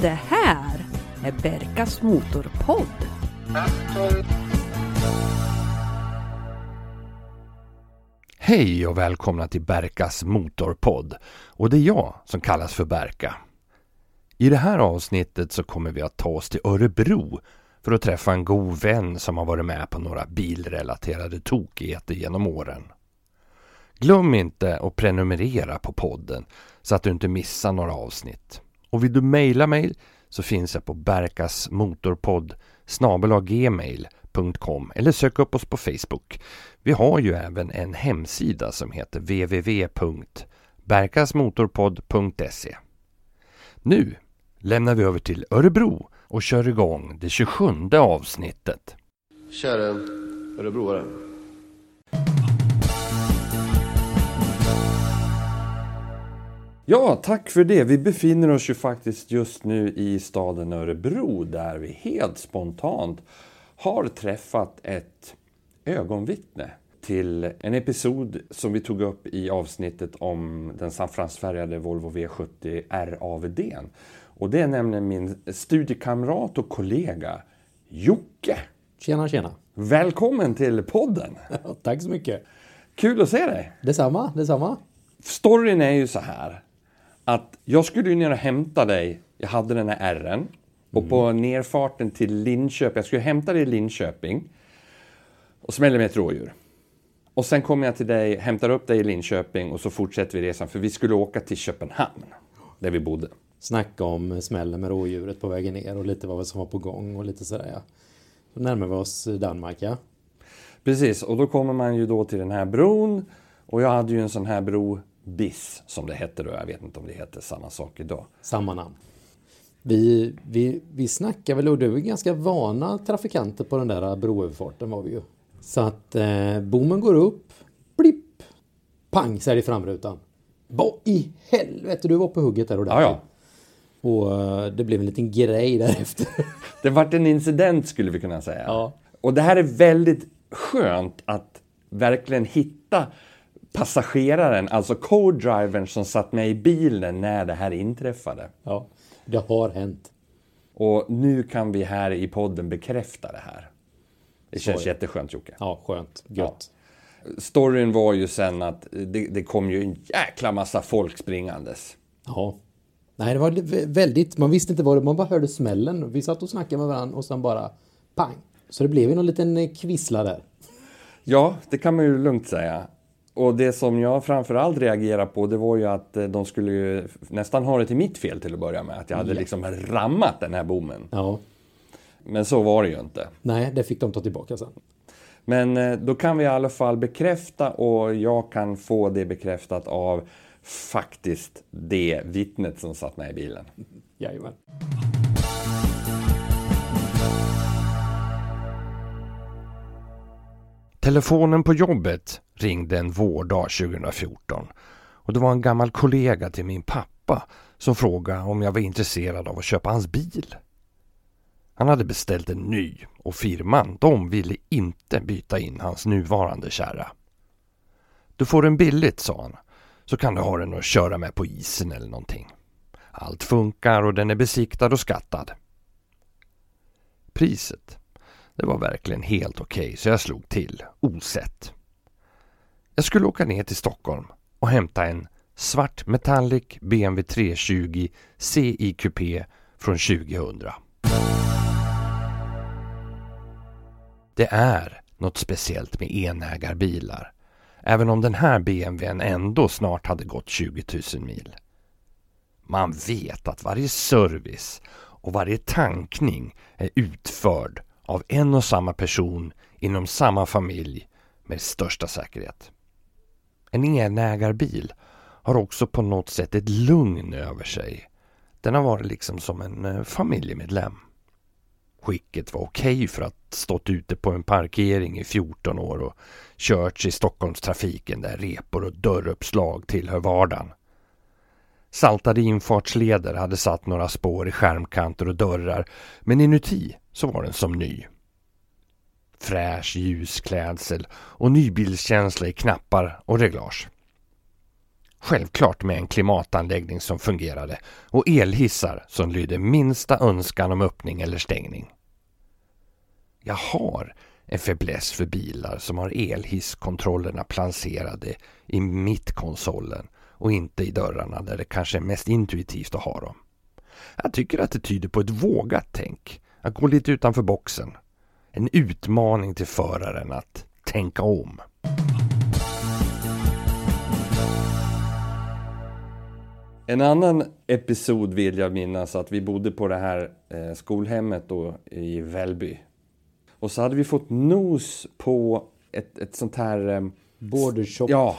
Det här är Berkas Motorpodd. Hej och välkomna till Berkas Motorpodd. Och det är jag som kallas för Berka. I det här avsnittet så kommer vi att ta oss till Örebro för att träffa en god vän som har varit med på några bilrelaterade tokigheter genom åren. Glöm inte att prenumerera på podden så att du inte missar några avsnitt. Och vill du mejla mig så finns jag på berkasmotorpodd snabelaggmail.com eller sök upp oss på Facebook. Vi har ju även en hemsida som heter www.berkasmotorpodd.se Nu lämnar vi över till Örebro och kör igång det 27 avsnittet. Kära örebroare. Ja, tack för det. Vi befinner oss ju faktiskt just nu i staden Örebro där vi helt spontant har träffat ett ögonvittne till en episod som vi tog upp i avsnittet om den saffransfärgade Volvo V70 RAVD. Och det är nämligen min studiekamrat och kollega Jocke. Tjena, tjena. Välkommen till podden! Tack så mycket. Kul att se dig! Detsamma, detsamma. Storyn är ju så här att jag skulle ju ner och hämta dig. Jag hade den här R'n och på nerfarten till Linköping, jag skulle hämta dig i Linköping och smäller med ett rådjur. Och sen kommer jag till dig, hämtar upp dig i Linköping och så fortsätter vi resan för vi skulle åka till Köpenhamn där vi bodde. Snacka om smällen med rådjuret på vägen ner och lite vad som var på gång och lite sådär ja. Då närmar vi oss Danmark ja. Precis, och då kommer man ju då till den här bron och jag hade ju en sån här bro BIS som det hette då. Jag vet inte om det heter samma sak idag. Samma namn. Vi, vi, vi snackar väl och du är ganska vana trafikanter på den där broöverfarten var vi ju. Så att eh, bommen går upp, blipp, pang säger det i framrutan. Vad i helvete, du var på hugget där och där. Ja, ja. Och eh, det blev en liten grej därefter. Det vart en incident skulle vi kunna säga. Ja. Och det här är väldigt skönt att verkligen hitta passageraren, alltså co-drivern som satt med i bilen när det här inträffade. ja, det har hänt. Och nu kan vi här i podden bekräfta det här. Det känns är det. jätteskönt Jocke. Ja, skönt. Gött. Storyn var ju sen att det, det kom ju en jäkla massa folk springandes. Ja. Nej, det var vä- väldigt, man visste inte vad det man bara hörde smällen. Vi satt och snackade med varandra och sen bara pang. Så det blev ju någon liten eh, kvissla där. Ja, det kan man ju lugnt säga. Och det som jag framförallt reagerade på det var ju att eh, de skulle ju nästan ha det till mitt fel till att börja med. Att jag hade liksom rammat den här bommen. Ja. Men så var det ju inte. Nej, det fick de ta tillbaka sen. Men eh, då kan vi i alla fall bekräfta och jag kan få det bekräftat av faktiskt det vittnet som satt med i bilen. Jajamän. Telefonen på jobbet ringde en vårdag 2014 och det var en gammal kollega till min pappa som frågade om jag var intresserad av att köpa hans bil. Han hade beställt en ny och firman de ville inte byta in hans nuvarande kärra. Du får den billigt, sa han, så kan du ha den att köra med på isen eller någonting. Allt funkar och den är besiktad och skattad. Priset det var verkligen helt okej så jag slog till, osett. Jag skulle åka ner till Stockholm och hämta en svart metallic BMW 320 CI Coupé från 2000. Det är något speciellt med enägarbilar. Även om den här BMWn ändå snart hade gått 20 000 mil. Man vet att varje service och varje tankning är utförd av en och samma person inom samma familj med största säkerhet. En enägarbil har också på något sätt ett lugn över sig. Den har varit liksom som en eh, familjemedlem. Skicket var okej för att stått ute på en parkering i 14 år och körts i Stockholmstrafiken där repor och dörruppslag tillhör vardagen. Saltade infartsleder hade satt några spår i skärmkanter och dörrar men inuti så var den som ny. fräsch ljusklädsel och nybilskänsla i knappar och reglage. Självklart med en klimatanläggning som fungerade och elhissar som lydde minsta önskan om öppning eller stängning. Jag har en fäbless för bilar som har elhisskontrollerna placerade i mittkonsolen och inte i dörrarna där det kanske är mest intuitivt att ha dem. Jag tycker att det tyder på ett vågat tänk, att gå lite utanför boxen. En utmaning till föraren att tänka om. En annan episod vill jag minnas att vi bodde på det här eh, skolhemmet då i Vällby. Och så hade vi fått nos på ett, ett sånt här... Eh, Bordershop. Ja,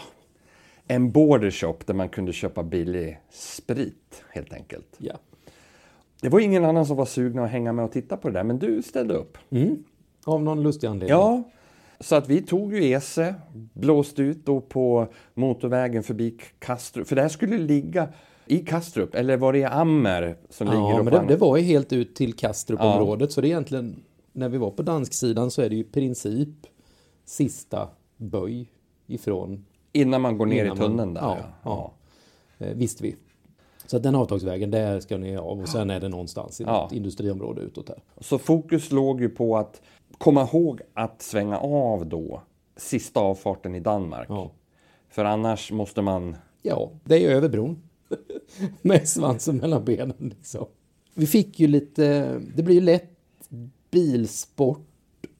en bordershop där man kunde köpa billig sprit helt enkelt. Ja. Det var ingen annan som var sugna att hänga med och titta på det där, men du ställde upp. Mm. Av någon lustig anledning. Ja, så att vi tog ju Ese, blåste ut då på motorvägen förbi Kastrup. För det här skulle ligga i Kastrup, eller var det i Ammer som ligger Ja, men det, det var ju helt ut till Kastrupområdet. Så det är egentligen, när vi var på dansksidan så är det ju i princip sista böj ifrån, Innan man går ner i man- tunneln där. ja, ja. eh, visste vi. Så att den avtagsvägen, där ska ni av och sen är det någonstans i Ja. industriområde utåt här. Så fokus låg ju på att komma ihåg att svänga av då sista avfarten i Danmark. Ja. För annars måste man... Ja, det är över bron. Med svansen mellan benen liksom. Vi fick ju lite, det blir ju lätt bilsport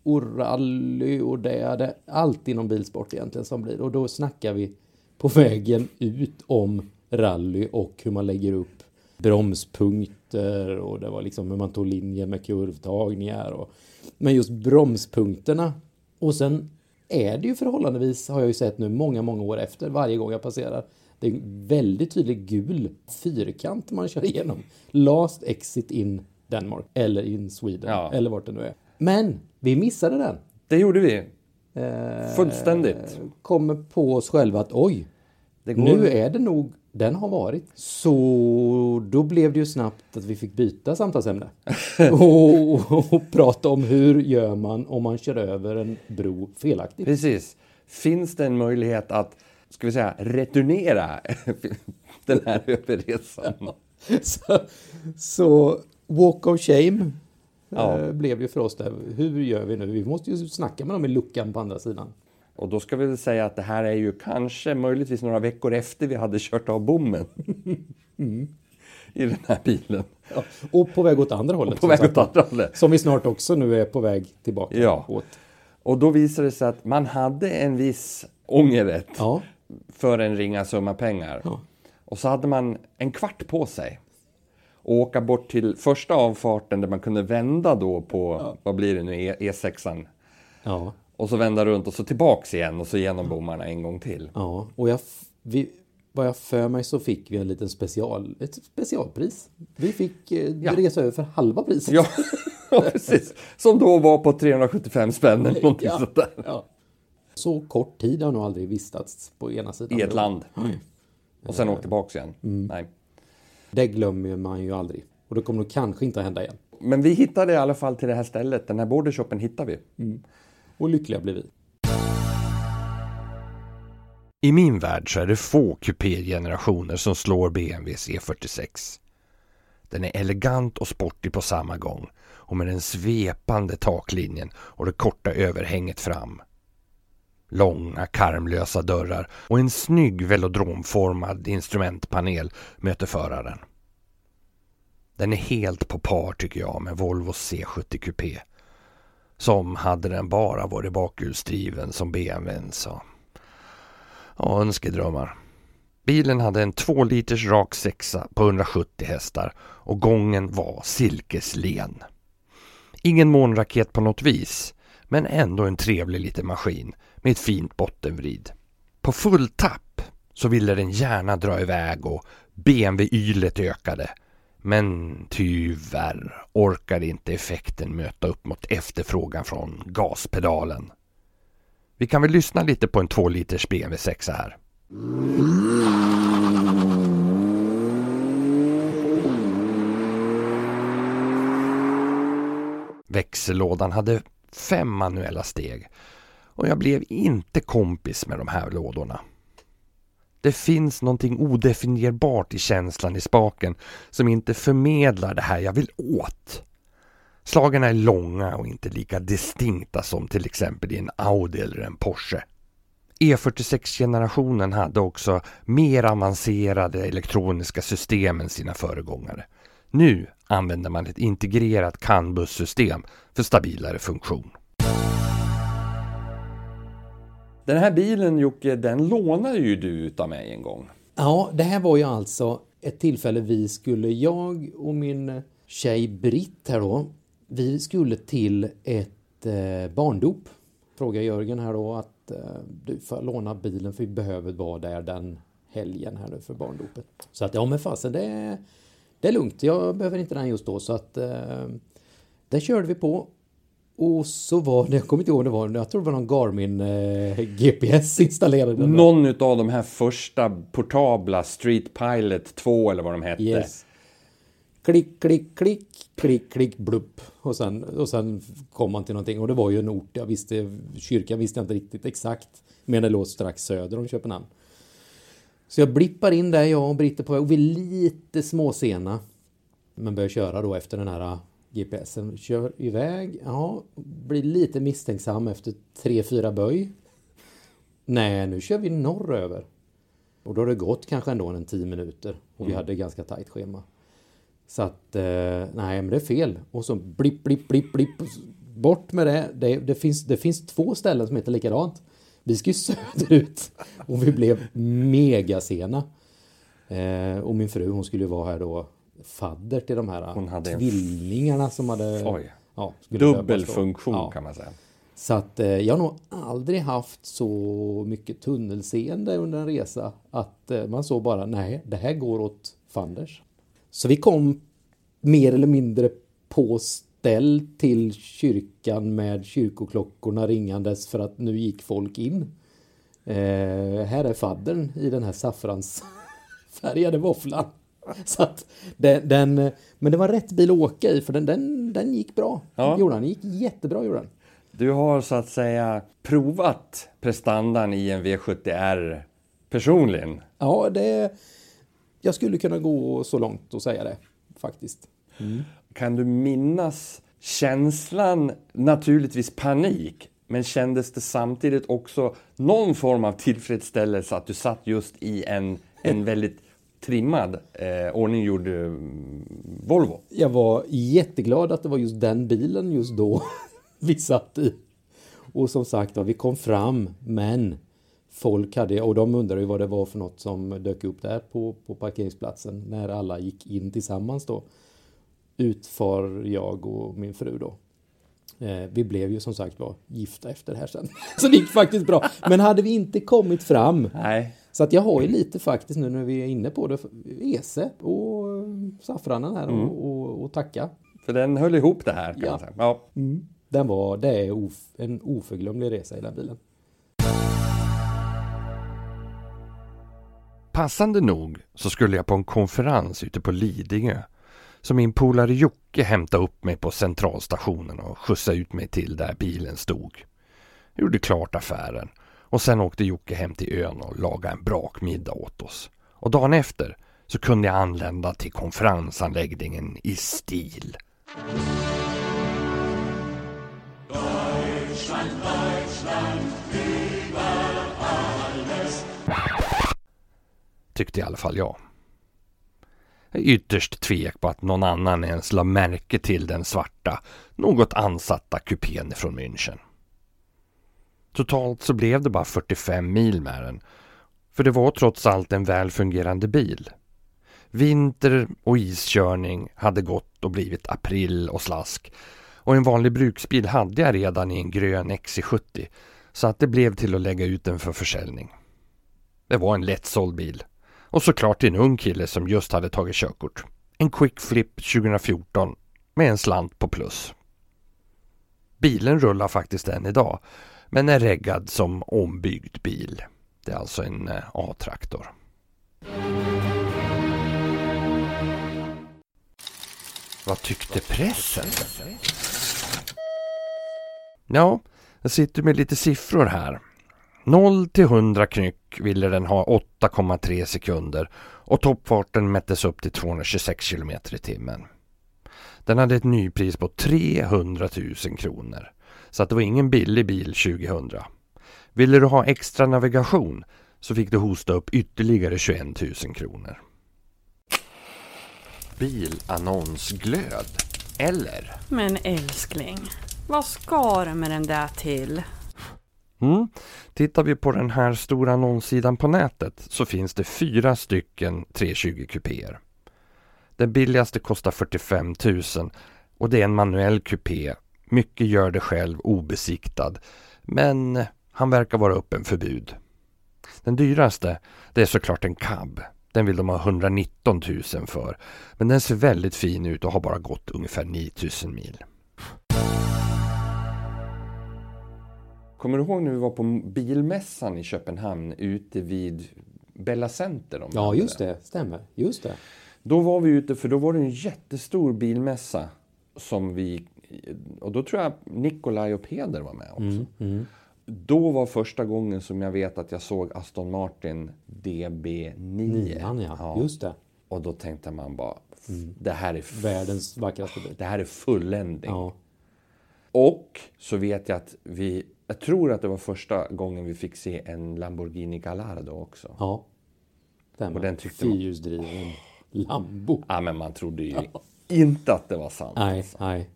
och rally och det det allt inom bilsport egentligen som blir. Och då snackar vi på vägen ut om rally och hur man lägger upp bromspunkter och det var liksom hur man tog linjer med kurvtagningar. Och, men just bromspunkterna. Och sen är det ju förhållandevis, har jag ju sett nu många, många år efter, varje gång jag passerar. Det är en väldigt tydlig gul fyrkant man kör igenom. Last exit in Denmark eller in Sweden Ja. eller vart det nu är. Men vi missade den. Det gjorde vi. Eh, Fullständigt. Kommer på oss själva att oj, nu är det nog den har varit. Så då blev det ju snabbt att vi fick byta samtalsämne. och, och, och prata om hur gör man om man kör över en bro felaktigt. Precis. Finns det en möjlighet att, ska vi säga, returnera den här överresan? så, så walk of shame Ja. eh, blev ju för oss där. Hur gör vi nu? Vi måste ju snacka med dem i luckan på andra sidan. Och då ska vi väl säga att det här är ju kanske möjligtvis några veckor efter vi hade kört av bommen. I den här bilen. Ja, och på väg åt andra hållet. På som väg åt andra hållet. Som vi snart också nu är på väg tillbaka Ja. åt. Och då visade det sig att man hade en viss ångerrätt Ja, för en ringa summa pengar. Ja. Och så hade man en kvart på sig. Att åka bort till första avfarten där man kunde vända då på, vad blir det nu, E- E6an. ja, Och så vända runt och så tillbaks igen och så genom bommarna en gång till. ja. Och jag, vi, vad jag för mig så fick vi en liten special, ett specialpris. Vi fick eh, Ja. resa över för halva priset. Ja, ja, precis. Som då var på 375 spänn eller någonting Ja. sånt där. Ja. Så kort tid har nog aldrig vistats på ena sidan. I ett land. Och sen åkt tillbaks igen. Mm. Nej. Det glömmer man ju aldrig. Och det kommer nog kanske inte att hända igen. Men vi hittade i alla fall till det här stället. Den här bordershopen hittade vi. Och lyckliga blir vi. I min värld så är det få kupégenerationer som slår BMWs E46. Den är elegant och sportig på samma gång och med den svepande taklinjen och det korta överhänget fram. Långa karmlösa dörrar och en snygg velodromformad instrumentpanel möter föraren. Den är helt på par tycker jag med Volvos C70 Coupé. Som hade den bara varit bakhjulsdriven som BMWn sa. Ja, önskedrömmar. Bilen hade en 2 liters rak sexa på 170 hästar och gången var silkeslen. Ingen månraket på något vis, men ändå en trevlig liten maskin med ett fint bottenvrid. På full tapp så ville den gärna dra iväg och BMW-ylet ökade. Men tyvärr orkade inte effekten möta upp mot efterfrågan från gaspedalen. Vi kan väl lyssna lite på en 2 liters BMW 6 här. Växellådan hade fem manuella steg och jag blev inte kompis med de här lådorna. Det finns någonting odefinierbart i känslan i spaken som inte förmedlar det här jag vill åt. Slagen är långa och inte lika distinkta som till exempel i en Audi eller en Porsche. E46-generationen hade också mer avancerade elektroniska system än sina föregångare. Nu använder man ett integrerat CAN-bussystem för stabilare funktion. Den här bilen Jocke, den lånade ju du utav mig en gång. Ja, det här var ju alltså ett tillfälle vi skulle, jag och min tjej Britt här då, vi skulle till ett eh, barndop. Frågar Jörgen här då att eh, du får låna bilen för vi behöver vara där den helgen här nu för barndopet. Så att ja men fasen det, det är lugnt, jag behöver inte den just då så att eh, det körde vi på. Och så var det, jag kommer inte ihåg det var, jag tror det var någon Garmin eh, GPS installerad. Någon utav de här första portabla Street Pilot 2 eller vad de hette. Yes. Klick, klick, klick, klick, klick, blupp. Och sen, och sen kom man till någonting och det var ju en ort, jag visste, kyrkan visste jag inte riktigt exakt. Men det låg strax söder om Köpenhamn. Så jag blippar in där, jag och Britt på väg och vi är lite småsena. Men börjar köra då efter den här GPSen. Kör iväg, ja, blir lite misstänksam efter tre fyra böj. Nej, nu kör vi norröver. Och då har det gått kanske ändå en tio minuter och vi Mm. hade ganska tajt schema. Så att, eh, nej men det är fel. Och så blipp, blipp, blipp, blipp. Bort med det. det. Det finns, det finns två ställen som heter likadant. Vi ska ju söderut och vi blev megasena. Eh, och min fru hon skulle ju vara här då fadder till de här Hon hade en- tvillingarna som hade Oj. ja. Dubbelfunktion Ja. kan man säga. Så att eh, jag har nog aldrig haft så mycket tunnelseende under en resa att eh, man såg bara nej, det här går åt fanders. Så vi kom mer eller mindre på ställ till kyrkan med kyrkoklockorna ringandes för att nu gick folk in. Eh, här är faddern i den här saffransfärgade våfflan. Så att den, den, men det var rätt bil att åka i för den, den, den gick bra. Ja. Gjorde den. gick jättebra gjorde den. Du har så att säga provat prestandan i en V70R personligen. Ja, det... Jag skulle kunna gå så långt och säga det, faktiskt. Kan du minnas känslan, naturligtvis panik, men kändes det samtidigt också någon form av tillfredsställelse att du satt just i en, en väldigt trimmad, eh, ordninggjord eh, Volvo? Jag var jätteglad att det var just den bilen just då vi satt i. Och som sagt var, vi kom fram, men folk hade, och de undrade ju vad det var för något som dök upp där på, på parkeringsplatsen när alla gick in tillsammans då. Utfar jag och min fru då. Eh, vi blev ju som sagt var gifta efter det här sen. Så det gick faktiskt bra. Men hade vi inte kommit fram Nej. Så att jag har ju lite faktiskt nu när vi är inne på det, Ese och saffranen här och, och, och tacka. För den höll ihop det här kan Ja. man säga. Ja. Den var, det är of, en oförglömlig resa i den bilen. Passande nog så skulle jag på en konferens ute på Lidingö. Så min polare Jocke hämtade upp mig på centralstationen och skjutsade ut mig till där bilen stod. Jag gjorde klart affären och sen åkte Jocke hem till ön och lagade en brakmiddag åt oss. Och dagen efter så kunde jag anlända till konferensanläggningen i stil. Tyckte i alla fall jag. Jag är ytterst tvek på att någon annan ens la märke till den svarta, något ansatta kupén från München. Totalt så blev det bara 45 mil med den. För det var trots allt en väl fungerande bil. Vinter och iskörning hade gått och blivit april och slask. Och en vanlig bruksbil hade jag redan i en grön XC70. Så att det blev till att lägga ut den för försäljning. Det var en lättsåld bil. Och såklart till en ung kille som just hade tagit körkort. En quick flip 2014 med en slant på plus. Bilen rullar faktiskt än idag men är reggad som ombyggd bil. Det är alltså en eh, A-traktor. Vad tyckte pressen? Ja, jag sitter med lite siffror här. 0 till 100 knyck ville den ha 8,3 sekunder och toppfarten mättes upp till 226 km i timmen. Den hade ett nypris på 300 000 kronor. Så att det var ingen billig bil 2000. Ville du ha extra navigation så fick du hosta upp ytterligare 21 000 kronor. Bilannonsglöd. Eller? Men älskling, vad ska du med den där till? Mm. Tittar vi på den här stora annonssidan på nätet så finns det fyra stycken 320 kupéer. Den billigaste kostar 45 000 och det är en manuell kupé. Mycket gör det själv obesiktad. Men han verkar vara öppen för bud. Den dyraste, det är såklart en cab. Den vill de ha 119 000 för. Men den ser väldigt fin ut och har bara gått ungefär 9 000 mil. Kommer du ihåg när vi var på bilmässan i Köpenhamn ute vid Bella Center? De Ja, just det. Stämmer. Just det. Då var vi ute, för då var det en jättestor bilmässa som vi... Och då tror jag Nikolaj och Peder var med också. Mm, Då var första gången som jag vet att jag såg Aston Martin DB9. Nian, ja. Just det. Och då tänkte man bara, det här är, Världens vackraste bil. det här är fulländning. Ja. Och så vet jag att vi, jag tror att det var första gången vi fick se en Lamborghini Gallardo också. Ja. Stämmer. Och den tyckte man- Fyrhjulsdriven Lambo. Ja, men man trodde ju inte att det var sant. Nej, nej.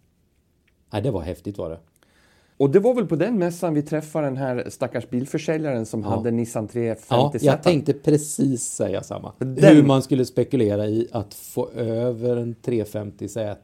Nej, det var häftigt var det. Och det var väl på den mässan vi träffade den här stackars bilförsäljaren som hade Nissan 350 Ja, jag Z. tänkte precis säga samma. Den- Hur man skulle spekulera i att få över en 350Z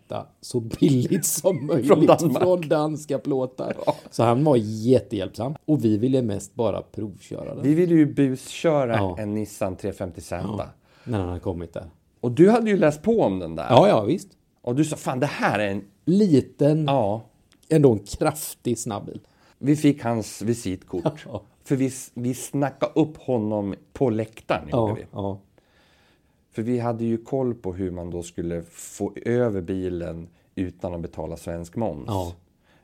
så billigt som möjligt Från från, danska plåtar. Så han var jättehjälpsam. Och vi ville mest bara provköra den Vi ville ju busköra Ja. en Nissan 350Z. när han hade kommit där. Och du hade ju läst på om den där. Ja, ja, visst. Och du sa, fan det här är en... Liten, Ja. ändå en kraftig snabbbil. Vi fick hans visitkort. Ja. För vi, vi snackade upp honom på läktaren. Ja, vi. ja. För vi hade ju koll på hur man då skulle få över bilen utan att betala svensk moms. Ja.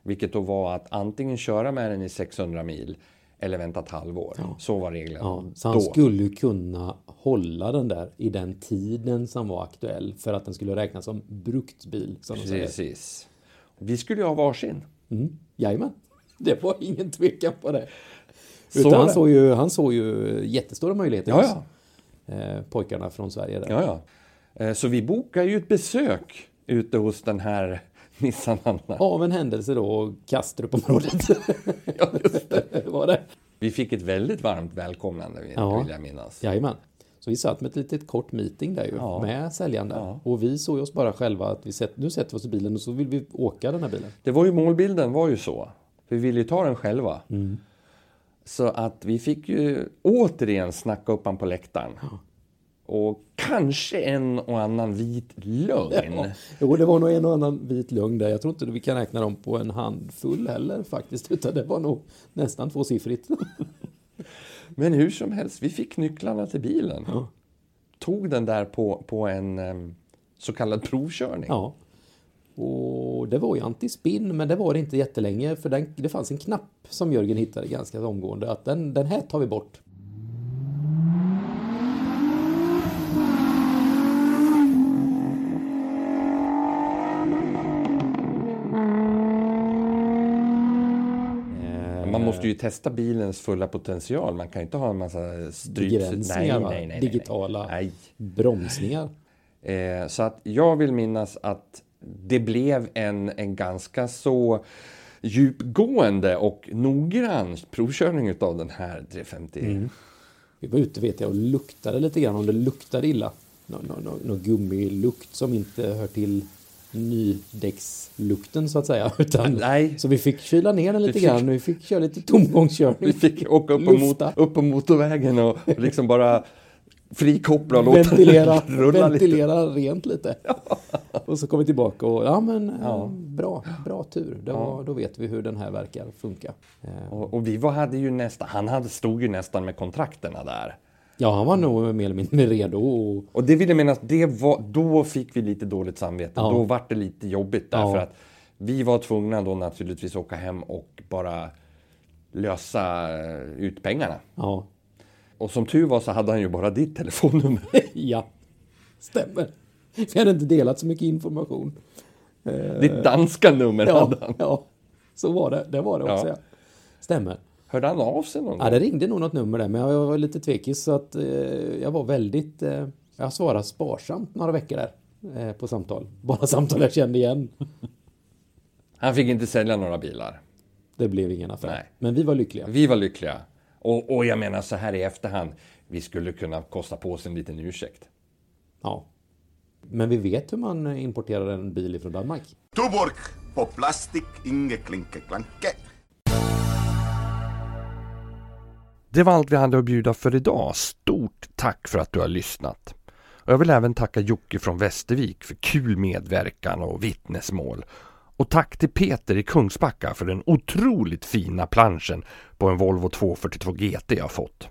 Vilket då var att antingen köra med den i 600 mil eller vänta ett halvår. Så var reglerna Ja, så han då. skulle ju kunna hålla den där i den tiden som var aktuell för att den skulle räknas som bruktbil. Som. Precis. Vi skulle ju ha varsin. Mm. Jajamän, det var ingen tvekan på det. Så Utan var han det. såg, ju, han såg ju jättestora möjligheter Ja, ja. eh, pojkarna från Sverige. Där. ja, ja. Eh, Så vi bokade ju ett besök ute hos den här Nissan-handlaren. Av en händelse då Kastrup-området. Ja, just det. var det. Vi fick ett väldigt varmt välkomnande vill Ja. jag minnas. Jajamän. Så vi satt med ett litet kort meeting där ju Ja. med säljaren. Ja. Och vi såg oss bara själva att vi sätt, nu sätter vi oss i bilen och så vill vi åka den här bilen. Det var ju målbilden var ju så. Vi ville ju ta den själva. Mm. Så att vi fick ju återigen snacka upp han på läktaren. Och kanske en och annan vit lögn. Ja. Jo, det var nog en och annan vit lögn där. Jag tror inte vi kan räkna dem på en handfull heller faktiskt. Utan det var nog nästan tvåsiffrigt. Men hur som helst, vi fick nycklarna till bilen. Ja. Tog den där på, på en em, så kallad provkörning. Ja. Och det var ju antispinn, men det var det inte jättelänge. För den, det fanns en knapp som Jörgen hittade ganska omgående. Att den, den här tar vi bort. Man måste ju testa bilens fulla potential. Man kan ju inte ha en massa stryps... Va? Digitala. Nej. Bromsningar. Eh, så att jag vill minnas att det blev en, en ganska så djupgående och noggrann provkörning av den här 350. Mm. Vi var ute vet jag och luktade lite grann om det luktade illa. Någon nå, nå, nå gummilukt som inte hör till nydäckslukten så att säga. Utan, Nej. Så vi fick kyla ner den lite Vi fick- grann. Vi fick köra lite tomgångskörning. Vi fick åka upp på, mot, upp på motorvägen och liksom bara frikoppla och låta ventilera, rulla lite. ventilera rent lite. Och så kom vi tillbaka och ja men Ja. eh, bra, bra tur. Det var, Då vet vi hur den här verkar funka. Eh, Och, och vi var, hade ju nästan, han hade, stod ju nästan med kontrakterna där. Ja, han var nog mer eller mindre redo. Och, Och det vill jag minnas, det var, då fick vi lite dåligt samvete. Ja. Då var det lite jobbigt Ja. därför att Vi var tvungna då naturligtvis åka hem och bara lösa eh, ut pengarna. Ja. Och som tur var så hade han ju bara ditt telefonnummer. ja. Stämmer. Vi hade inte delat så mycket information. Ditt danska nummer Ja, hade han. ja. så var det. Det var det också. Ja. Ja. Stämmer. Hörde han av sig någon Ja, gång? det ringde nog något nummer där, men jag var lite tvekis så att eh, jag var väldigt... Eh, jag svarade sparsamt några veckor där eh, på samtal. Bara samtal jag kände igen. Han fick inte sälja några bilar. Det blev ingen affär. Nej. Men vi var lyckliga. Vi var lyckliga. Och, och jag menar så här i efterhand. Vi skulle kunna kosta på oss en liten ursäkt. Ja. Men vi vet hur man importerar en bil ifrån Danmark. Tuborg på plastik, inge klinke klanke. Det var allt vi hade att bjuda för idag. Stort tack för att du har lyssnat. Och jag vill även tacka Jocke från Västervik för kul medverkan och vittnesmål. Och tack till Peter i Kungsbacka för den otroligt fina planschen på en Volvo 242 GT jag fått.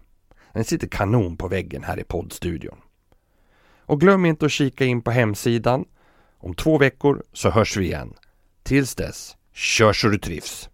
Den sitter kanon på väggen här i poddstudion. Och glöm inte att kika in på hemsidan. Om två veckor så hörs vi igen. Tills dess, kör så du trivs!